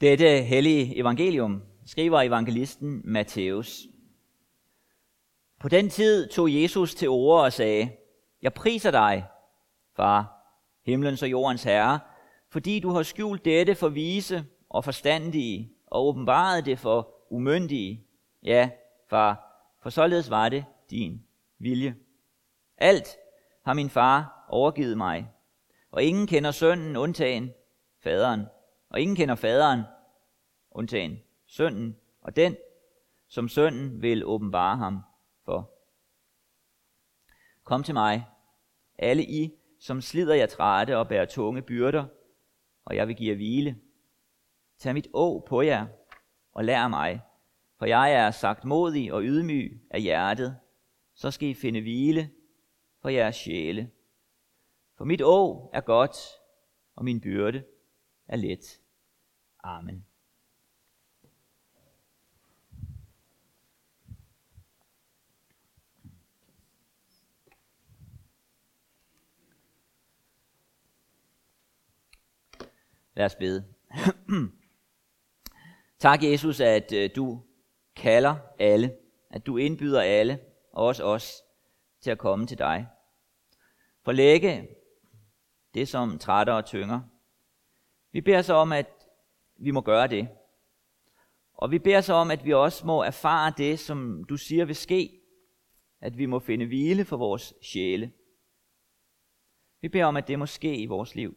Dette hellige evangelium skriver evangelisten Matthæus. På den tid tog Jesus til ord og sagde, Jeg priser dig, far, himlens og jordens herre, fordi du har skjult dette for vise og forstandige og åbenbaret det for umyndige. Ja, far, for således var det din vilje. Alt har min far overgivet mig, og ingen kender sønnen undtagen faderen, og ingen kender faderen undtagen sønnen, og den, som sønnen vil åbenbare ham for. Kom til mig, alle I, som slider jer trætte og bærer tunge byrder, og jeg vil give jer hvile. Tag mit å på jer og lær mig, for jeg er sagt modig og ydmyg af hjertet, så skal I finde hvile for jeres sjæle. For mit å er godt, og min byrde er let. Amen. Lad os bede. tak, Jesus, at øh, du kalder alle, at du indbyder alle, også os, til at komme til dig. Forlægge det, som trætter og tynger. Vi beder så om, at vi må gøre det. Og vi beder så om, at vi også må erfare det, som du siger vil ske. At vi må finde hvile for vores sjæle. Vi beder om, at det må ske i vores liv.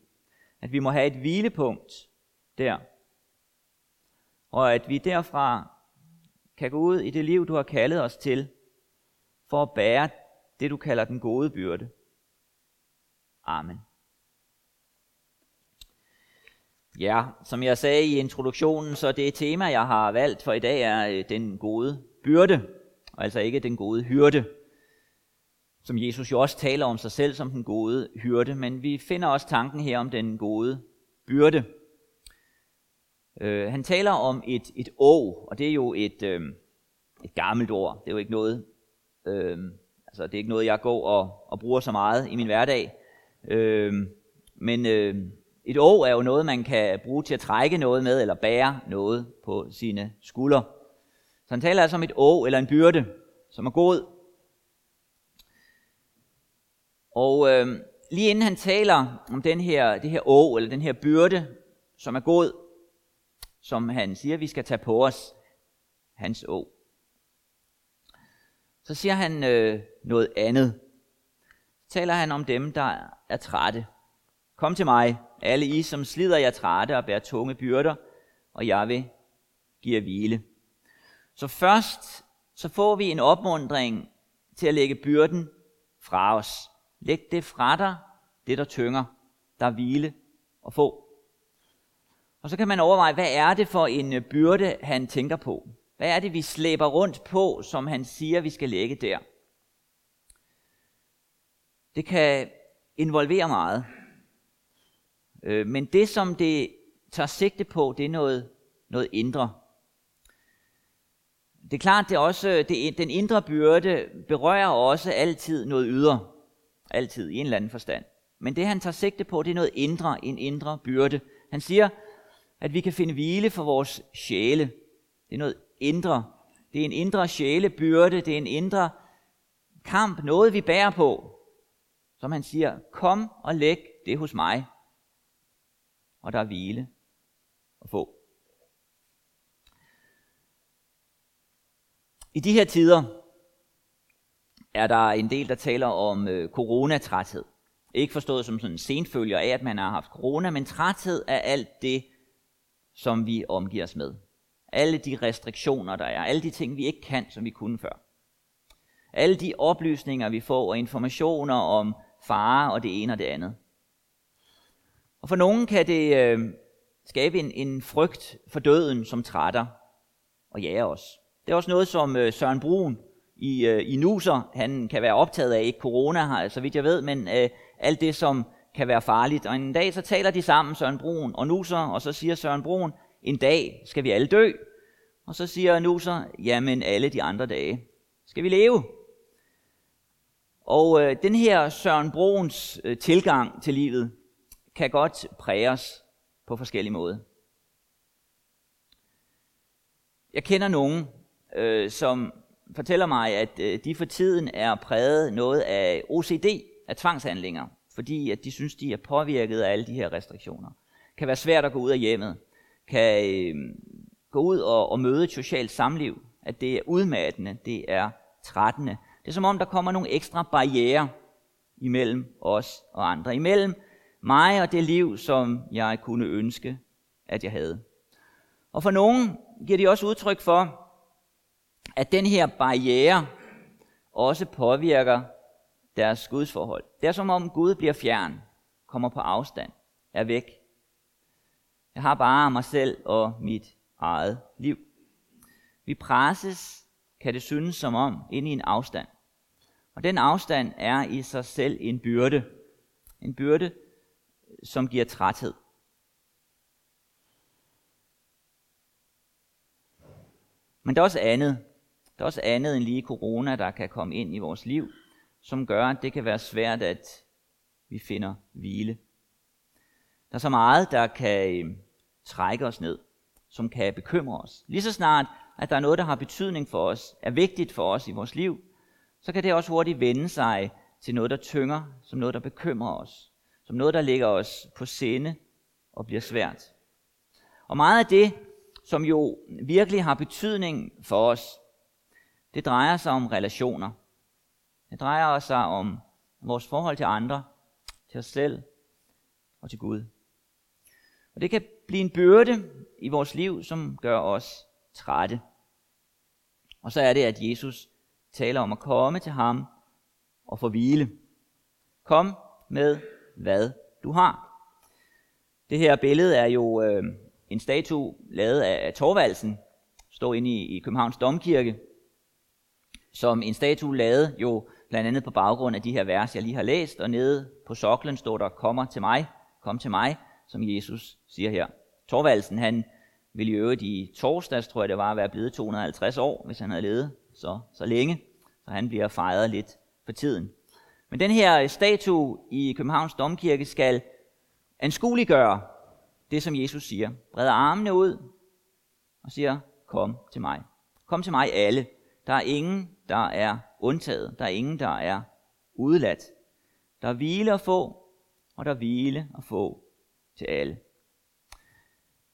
At vi må have et hvilepunkt der. Og at vi derfra kan gå ud i det liv, du har kaldet os til, for at bære det, du kalder den gode byrde. Amen. Ja, som jeg sagde i introduktionen, så det tema, jeg har valgt for i dag, er øh, den gode byrde, altså ikke den gode hyrde, som Jesus jo også taler om sig selv som den gode hyrde, men vi finder også tanken her om den gode byrde. Uh, han taler om et, et å, og det er jo et, øh, et gammelt ord. Det er jo ikke noget, uh, altså det er ikke noget, jeg går og, og bruger så meget i min hverdag. Uh, men uh, et å er jo noget, man kan bruge til at trække noget med, eller bære noget på sine skuldre. Så han taler altså om et å, eller en byrde, som er god. Og øh, lige inden han taler om den her, det her å, eller den her byrde, som er god, som han siger, vi skal tage på os, hans å. Så siger han øh, noget andet. Så taler han om dem, der er trætte. Kom til mig, alle I, som slider jer trætte og bærer tunge byrder, og jeg vil give jer hvile. Så først så får vi en opmundring til at lægge byrden fra os. Læg det fra dig, det der tynger, der er hvile og få. Og så kan man overveje, hvad er det for en byrde, han tænker på? Hvad er det, vi slæber rundt på, som han siger, vi skal lægge der? Det kan involvere meget. Øh, men det, som det tager sigte på, det er noget, noget indre. Det er klart, det er også, det, den indre byrde berører også altid noget ydre. Altid, i en eller anden forstand. Men det, han tager sigte på, det er noget indre, en indre byrde. Han siger, at vi kan finde hvile for vores sjæle. Det er noget indre. Det er en indre sjælebyrde, det er en indre kamp, noget vi bærer på. Som han siger, kom og læg det hos mig og der er hvile at få. I de her tider er der en del, der taler om øh, coronatræthed. Ikke forstået som sådan en senfølger af, at man har haft corona, men træthed af alt det, som vi omgiver os med. Alle de restriktioner, der er. Alle de ting, vi ikke kan, som vi kunne før. Alle de oplysninger, vi får, og informationer om fare og det ene og det andet. Og for nogen kan det øh, skabe en, en frygt for døden, som trætter og jager os. Det er også noget, som øh, Søren Brun i, øh, i Nuser, han kan være optaget af. Ikke corona, har, så vidt jeg ved, men øh, alt det, som kan være farligt. Og en dag så taler de sammen, Søren Brun og Nuser, og så siger Søren Brun, en dag skal vi alle dø. Og så siger Nuser, jamen alle de andre dage skal vi leve. Og øh, den her Søren Bruns øh, tilgang til livet, kan godt præge os på forskellige måder. Jeg kender nogen, øh, som fortæller mig, at øh, de for tiden er præget noget af OCD, af tvangshandlinger, fordi at de synes, de er påvirket af alle de her restriktioner. Kan være svært at gå ud af hjemmet, kan øh, gå ud og, og møde et socialt samliv, at det er udmattende, det er trættende. Det er som om, der kommer nogle ekstra barriere imellem os og andre, imellem mig og det liv, som jeg kunne ønske, at jeg havde. Og for nogen giver de også udtryk for, at den her barriere også påvirker deres gudsforhold. Det er som om Gud bliver fjern, kommer på afstand, er væk. Jeg har bare mig selv og mit eget liv. Vi presses, kan det synes som om, ind i en afstand. Og den afstand er i sig selv en byrde. En byrde, som giver træthed. Men der er også andet. Der er også andet end lige corona, der kan komme ind i vores liv, som gør, at det kan være svært, at vi finder hvile. Der er så meget, der kan øh, trække os ned, som kan bekymre os. Lige så snart, at der er noget, der har betydning for os, er vigtigt for os i vores liv, så kan det også hurtigt vende sig til noget, der tynger, som noget, der bekymrer os, som noget, der ligger os på sinde og bliver svært. Og meget af det, som jo virkelig har betydning for os, det drejer sig om relationer. Det drejer sig om vores forhold til andre, til os selv og til Gud. Og det kan blive en byrde i vores liv, som gør os trætte. Og så er det, at Jesus taler om at komme til ham og få hvile. Kom med, hvad du har. Det her billede er jo øh, en statue lavet af Torvaldsen, står inde i, i Københavns Domkirke, som en statue lavet jo blandt andet på baggrund af de her vers, jeg lige har læst, og nede på soklen står der, kommer til mig, kom til mig, som Jesus siger her. Torvaldsen, han ville i øvrigt i torsdags, tror jeg det var, være blevet 250 år, hvis han havde levet så, så længe. Så han bliver fejret lidt for tiden. Men den her statue i Københavns Domkirke skal anskueliggøre det, som Jesus siger. Breder armene ud og siger, kom til mig. Kom til mig alle. Der er ingen, der er undtaget. Der er ingen, der er udeladt. Der er hvile at få, og der er hvile at få til alle.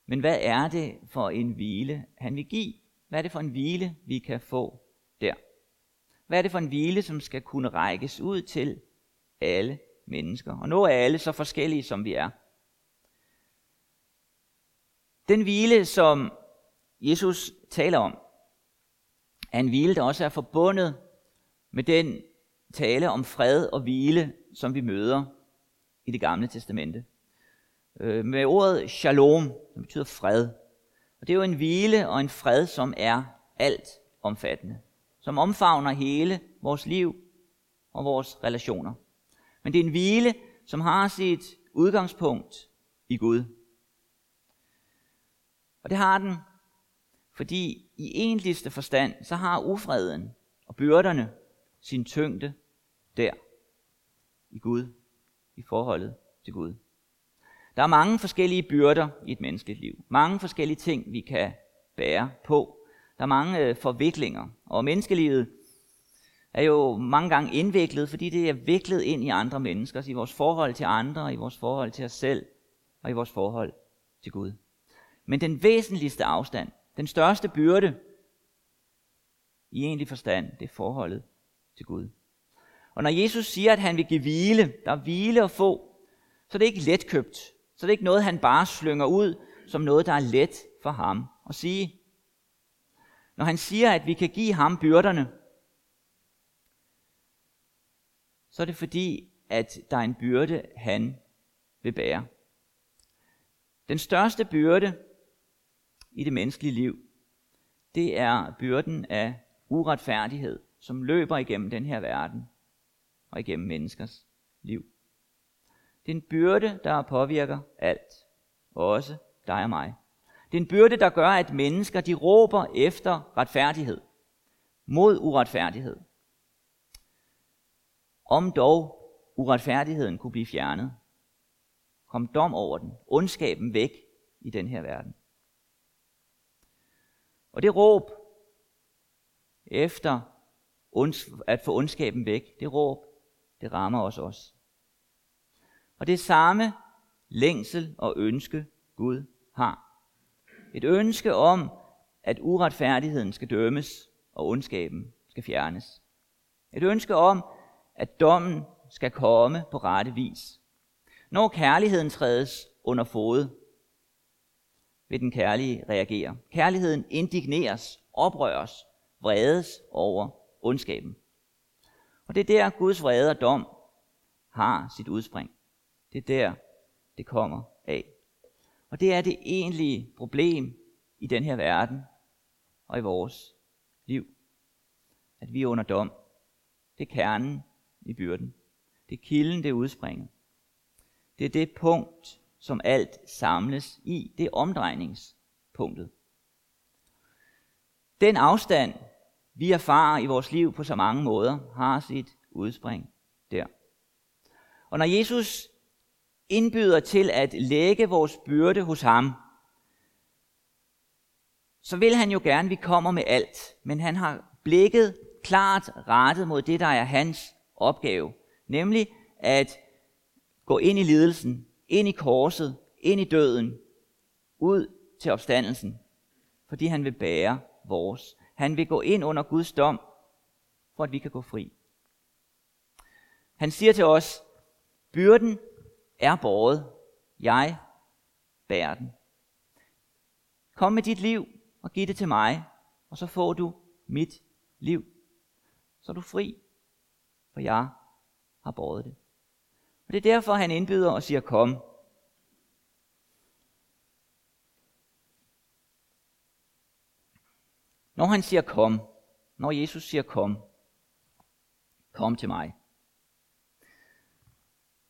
Men hvad er det for en hvile, han vil give? Hvad er det for en hvile, vi kan få der? Hvad er det for en hvile, som skal kunne rækkes ud til alle mennesker? Og nu er alle så forskellige, som vi er. Den hvile, som Jesus taler om, er en hvile, der også er forbundet med den tale om fred og hvile, som vi møder i det gamle testamente. Øh, med ordet shalom, som betyder fred. Og det er jo en hvile og en fred, som er alt omfattende. Som omfavner hele vores liv og vores relationer. Men det er en hvile, som har sit udgangspunkt i Gud. Og det har den, fordi i egentligste forstand, så har ufreden og byrderne sin tyngde der i Gud, i forholdet til Gud. Der er mange forskellige byrder i et menneskeligt liv. Mange forskellige ting, vi kan bære på. Der er mange øh, forviklinger. Og menneskelivet er jo mange gange indviklet, fordi det er viklet ind i andre mennesker, i vores forhold til andre, i vores forhold til os selv og i vores forhold til Gud. Men den væsentligste afstand, den største byrde i egentlig forstand, det er forholdet til Gud. Og når Jesus siger, at han vil give hvile, der er hvile at få, så er det ikke letkøbt. Så er det ikke noget, han bare slynger ud som noget, der er let for ham at sige. Når han siger, at vi kan give ham byrderne, så er det fordi, at der er en byrde, han vil bære. Den største byrde i det menneskelige liv, det er byrden af uretfærdighed, som løber igennem den her verden og igennem menneskers liv. Det er en byrde, der påvirker alt, også dig og mig. Det er en byrde, der gør, at mennesker de råber efter retfærdighed, mod uretfærdighed. Om dog uretfærdigheden kunne blive fjernet, kom dom over den, ondskaben væk i den her verden. Og det råb efter at få ondskaben væk, det råb, det rammer os også. Og det er samme længsel og ønske, Gud har. Et ønske om, at uretfærdigheden skal dømmes, og ondskaben skal fjernes. Et ønske om, at dommen skal komme på rette vis. Når kærligheden trædes under fod, vil den kærlige reagere. Kærligheden indigneres, oprøres, vredes over ondskaben. Og det er der, Guds vrede og dom har sit udspring. Det er der, det kommer af. Og det er det egentlige problem i den her verden og i vores liv. At vi er under dom. Det er kernen i byrden. Det er kilden, det udspringer. Det er det punkt, som alt samles i. Det er omdrejningspunktet. Den afstand, vi erfarer i vores liv på så mange måder, har sit udspring der. Og når Jesus indbyder til at lægge vores byrde hos ham, så vil han jo gerne, at vi kommer med alt. Men han har blikket klart rettet mod det, der er hans opgave. Nemlig at gå ind i lidelsen, ind i korset, ind i døden, ud til opstandelsen. Fordi han vil bære vores. Han vil gå ind under Guds dom, for at vi kan gå fri. Han siger til os, byrden er båret. Jeg bærer den. Kom med dit liv og giv det til mig, og så får du mit liv. Så er du fri, for jeg har båret det. Og det er derfor, han indbyder og siger, kom. Når han siger kom, når Jesus siger kom, kom til mig,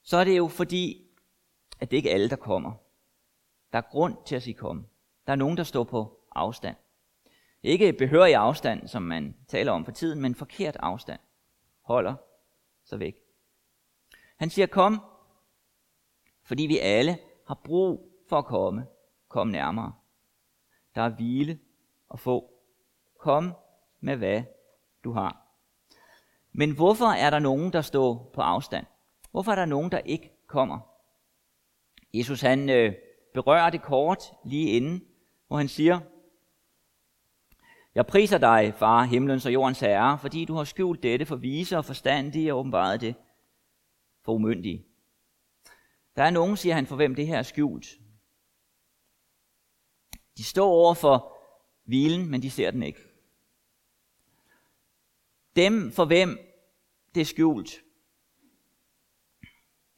så er det jo fordi, at det ikke er alle, der kommer. Der er grund til at sige kom. Der er nogen, der står på afstand. Ikke behørig afstand, som man taler om for tiden, men forkert afstand. Holder så væk. Han siger kom, fordi vi alle har brug for at komme. Kom nærmere. Der er hvile og få. Kom med hvad du har. Men hvorfor er der nogen, der står på afstand? Hvorfor er der nogen, der ikke kommer? Jesus han øh, berører det kort lige inden, hvor han siger, Jeg priser dig, far, himlens og jordens herre, fordi du har skjult dette for vise og forstandige og åbenbaret det for umyndige. Der er nogen, siger han, for hvem det her er skjult. De står over for hvilen, men de ser den ikke. Dem, for hvem det er skjult,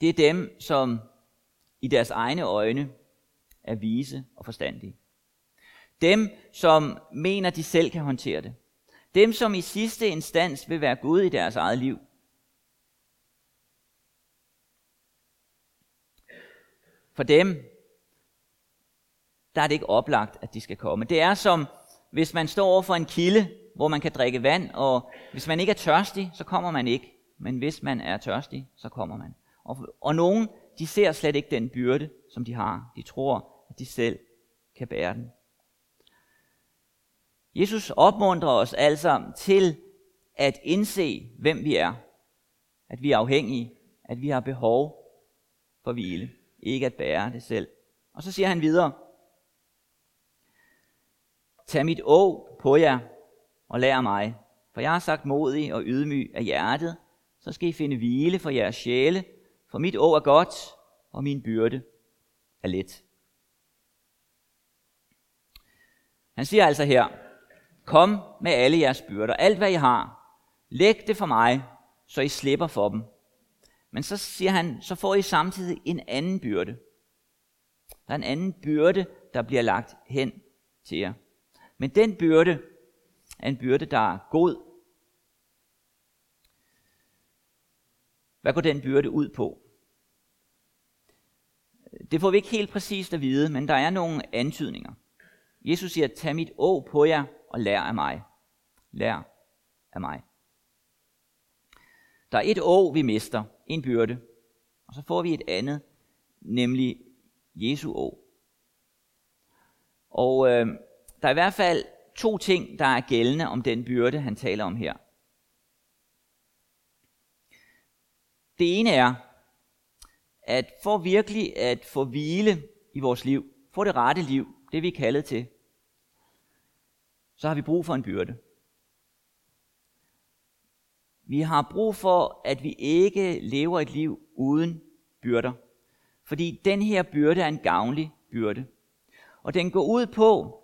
det er dem, som i deres egne øjne er vise og forstandige. Dem, som mener, de selv kan håndtere det. Dem, som i sidste instans vil være Gud i deres eget liv. For dem, der er det ikke oplagt, at de skal komme. Det er som, hvis man står over for en kilde, hvor man kan drikke vand, og hvis man ikke er tørstig, så kommer man ikke. Men hvis man er tørstig, så kommer man. Og, og nogen, de ser slet ikke den byrde, som de har. De tror, at de selv kan bære den. Jesus opmuntrer os altså til at indse, hvem vi er. At vi er afhængige. At vi har behov for hvile. Ikke at bære det selv. Og så siger han videre. Tag mit å på jer og lær mig, for jeg har sagt modig og ydmyg af hjertet, så skal I finde hvile for jeres sjæle, for mit å er godt, og min byrde er let. Han siger altså her, kom med alle jeres byrder, alt hvad I har, læg det for mig, så I slipper for dem. Men så siger han, så får I samtidig en anden byrde. Der er en anden byrde, der bliver lagt hen til jer. Men den byrde er en byrde, der er god. Hvad går den byrde ud på? Det får vi ikke helt præcist at vide, men der er nogle antydninger. Jesus siger, tag mit å på jer og lær af mig. Lær af mig. Der er et å, vi mister, en byrde, og så får vi et andet, nemlig Jesu å. Og øh, der er i hvert fald to ting, der er gældende om den byrde, han taler om her. Det ene er, at for virkelig at få hvile i vores liv, få det rette liv, det vi er kaldet til, så har vi brug for en byrde. Vi har brug for, at vi ikke lever et liv uden byrder. Fordi den her byrde er en gavnlig byrde. Og den går ud på,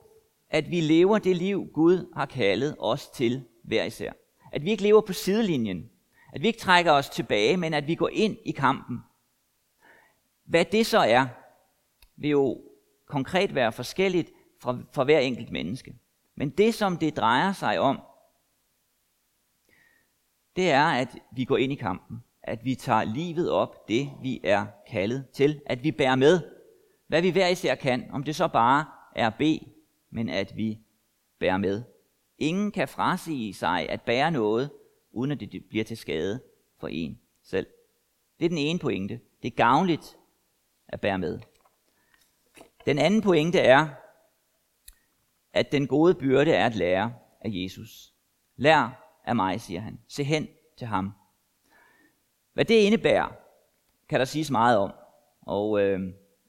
at vi lever det liv, Gud har kaldet os til hver især. At vi ikke lever på sidelinjen. At vi ikke trækker os tilbage, men at vi går ind i kampen. Hvad det så er, vil jo konkret være forskelligt fra, for hver enkelt menneske. Men det, som det drejer sig om, det er, at vi går ind i kampen. At vi tager livet op, det vi er kaldet til. At vi bærer med, hvad vi hver især kan. Om det så bare er B, men at vi bærer med. Ingen kan frasige sig at bære noget, uden at det bliver til skade for en selv. Det er den ene pointe. Det er gavnligt at bære med. Den anden pointe er, at den gode byrde er at lære af Jesus. Lær af mig, siger han. Se hen til ham. Hvad det indebærer, kan der siges meget om. Og øh,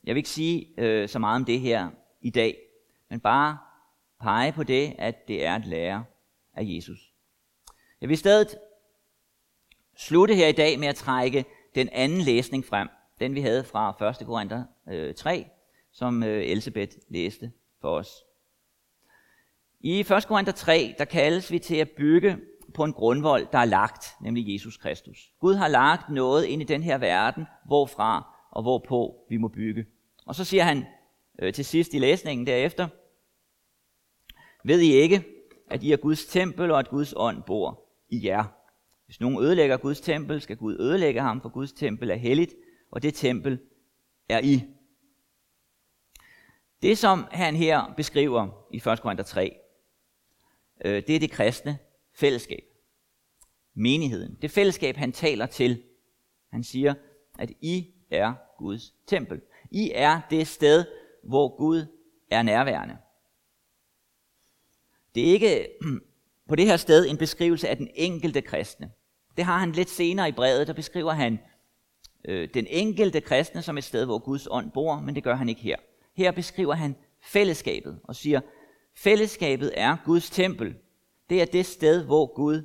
jeg vil ikke sige øh, så meget om det her i dag, men bare pege på det, at det er at lære af Jesus. Jeg vil i stedet slutte her i dag med at trække den anden læsning frem. Den vi havde fra 1. Korinther 3, øh, som øh, Elisabeth læste for os. I 1. Korinther 3, der kaldes vi til at bygge på en grundvold, der er lagt, nemlig Jesus Kristus. Gud har lagt noget ind i den her verden, hvorfra og hvorpå vi må bygge. Og så siger han øh, til sidst i læsningen derefter, ved I ikke, at I er Guds tempel, og at Guds ånd bor i jer? Hvis nogen ødelægger Guds tempel, skal Gud ødelægge ham, for Guds tempel er helligt, og det tempel er I. Det, som han her beskriver i 1. Korinther 3, øh, det er det kristne fællesskab. Menigheden. Det fællesskab, han taler til. Han siger, at I er Guds tempel. I er det sted, hvor Gud er nærværende. Det er ikke på det her sted en beskrivelse af den enkelte kristne. Det har han lidt senere i brevet, der beskriver han øh, den enkelte kristne som et sted, hvor Guds ånd bor, men det gør han ikke her. Her beskriver han fællesskabet og siger, fællesskabet er Guds tempel. Det er det sted, hvor Gud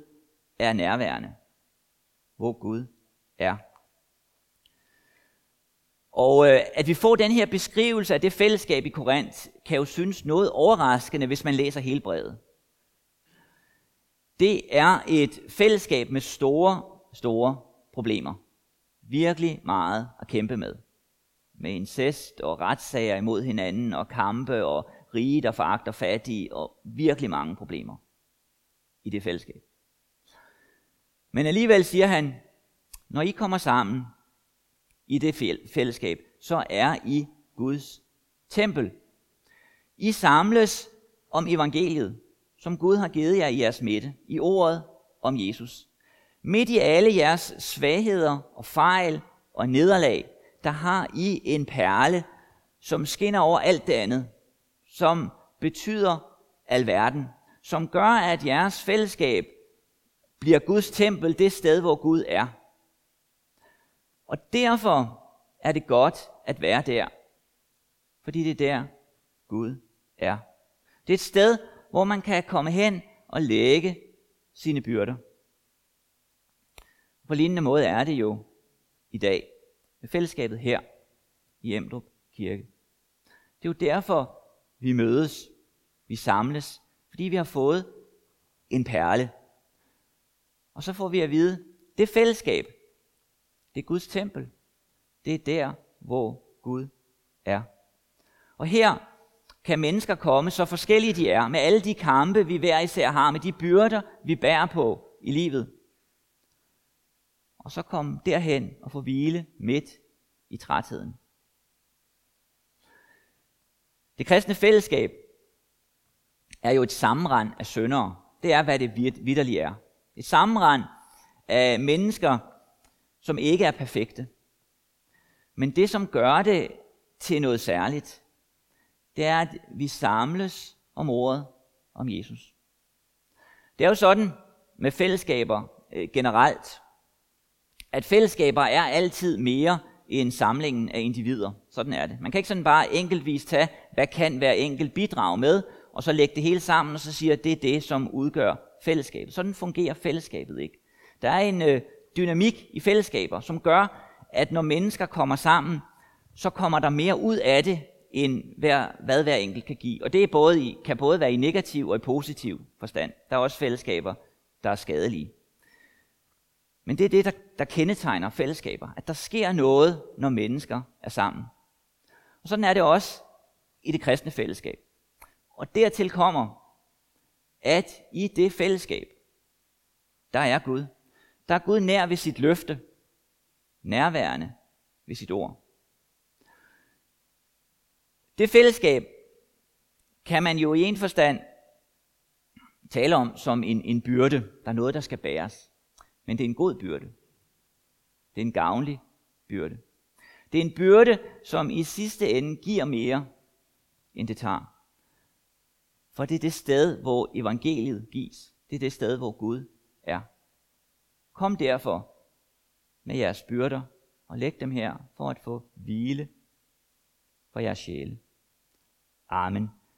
er nærværende. Hvor Gud er. Og øh, at vi får den her beskrivelse af det fællesskab i Korinth, kan jo synes noget overraskende, hvis man læser hele brevet. Det er et fællesskab med store, store problemer. Virkelig meget at kæmpe med. Med incest og retssager imod hinanden og kampe og rige, der foragter fattige og virkelig mange problemer i det fællesskab. Men alligevel siger han, når I kommer sammen i det fællesskab, så er I Guds tempel. I samles om evangeliet, som Gud har givet jer i jeres midte, i ordet om Jesus. Midt i alle jeres svagheder og fejl og nederlag, der har I en perle, som skinner over alt det andet, som betyder alverden, som gør, at jeres fællesskab bliver Guds tempel, det sted, hvor Gud er. Og derfor er det godt at være der, fordi det er der, Gud er. Det er et sted, hvor man kan komme hen og lægge sine byrder. På lignende måde er det jo i dag med fællesskabet her i Emdrup Kirke. Det er jo derfor, vi mødes, vi samles, fordi vi har fået en perle. Og så får vi at vide, det fællesskab, det er Guds tempel. Det er der, hvor Gud er. Og her kan mennesker komme, så forskellige de er, med alle de kampe, vi hver især har, med de byrder, vi bærer på i livet. Og så komme derhen og få hvile midt i trætheden. Det kristne fællesskab er jo et sammenrend af syndere. Det er, hvad det vidderligt er. Et sammenrend af mennesker, som ikke er perfekte. Men det, som gør det til noget særligt, det er, at vi samles om ordet om Jesus. Det er jo sådan med fællesskaber øh, generelt, at fællesskaber er altid mere end samlingen af individer. Sådan er det. Man kan ikke sådan bare enkeltvis tage, hvad kan hver enkelt bidrage med, og så lægge det hele sammen, og så sige, at det er det, som udgør fællesskabet. Sådan fungerer fællesskabet ikke. Der er en øh, dynamik i fællesskaber, som gør, at når mennesker kommer sammen, så kommer der mere ud af det, end hver, hvad hver enkelt kan give. Og det er både i, kan både være i negativ og i positiv forstand. Der er også fællesskaber, der er skadelige. Men det er det, der, der kendetegner fællesskaber. At der sker noget, når mennesker er sammen. Og sådan er det også i det kristne fællesskab. Og dertil kommer, at i det fællesskab, der er Gud. Der er Gud nær ved sit løfte, nærværende ved sit ord. Det fællesskab kan man jo i en forstand tale om som en, en byrde. Der er noget, der skal bæres. Men det er en god byrde. Det er en gavnlig byrde. Det er en byrde, som i sidste ende giver mere, end det tager. For det er det sted, hvor evangeliet gives. Det er det sted, hvor Gud er. Kom derfor med jeres byrder og læg dem her for at få hvile for jeres sjæle. Amen.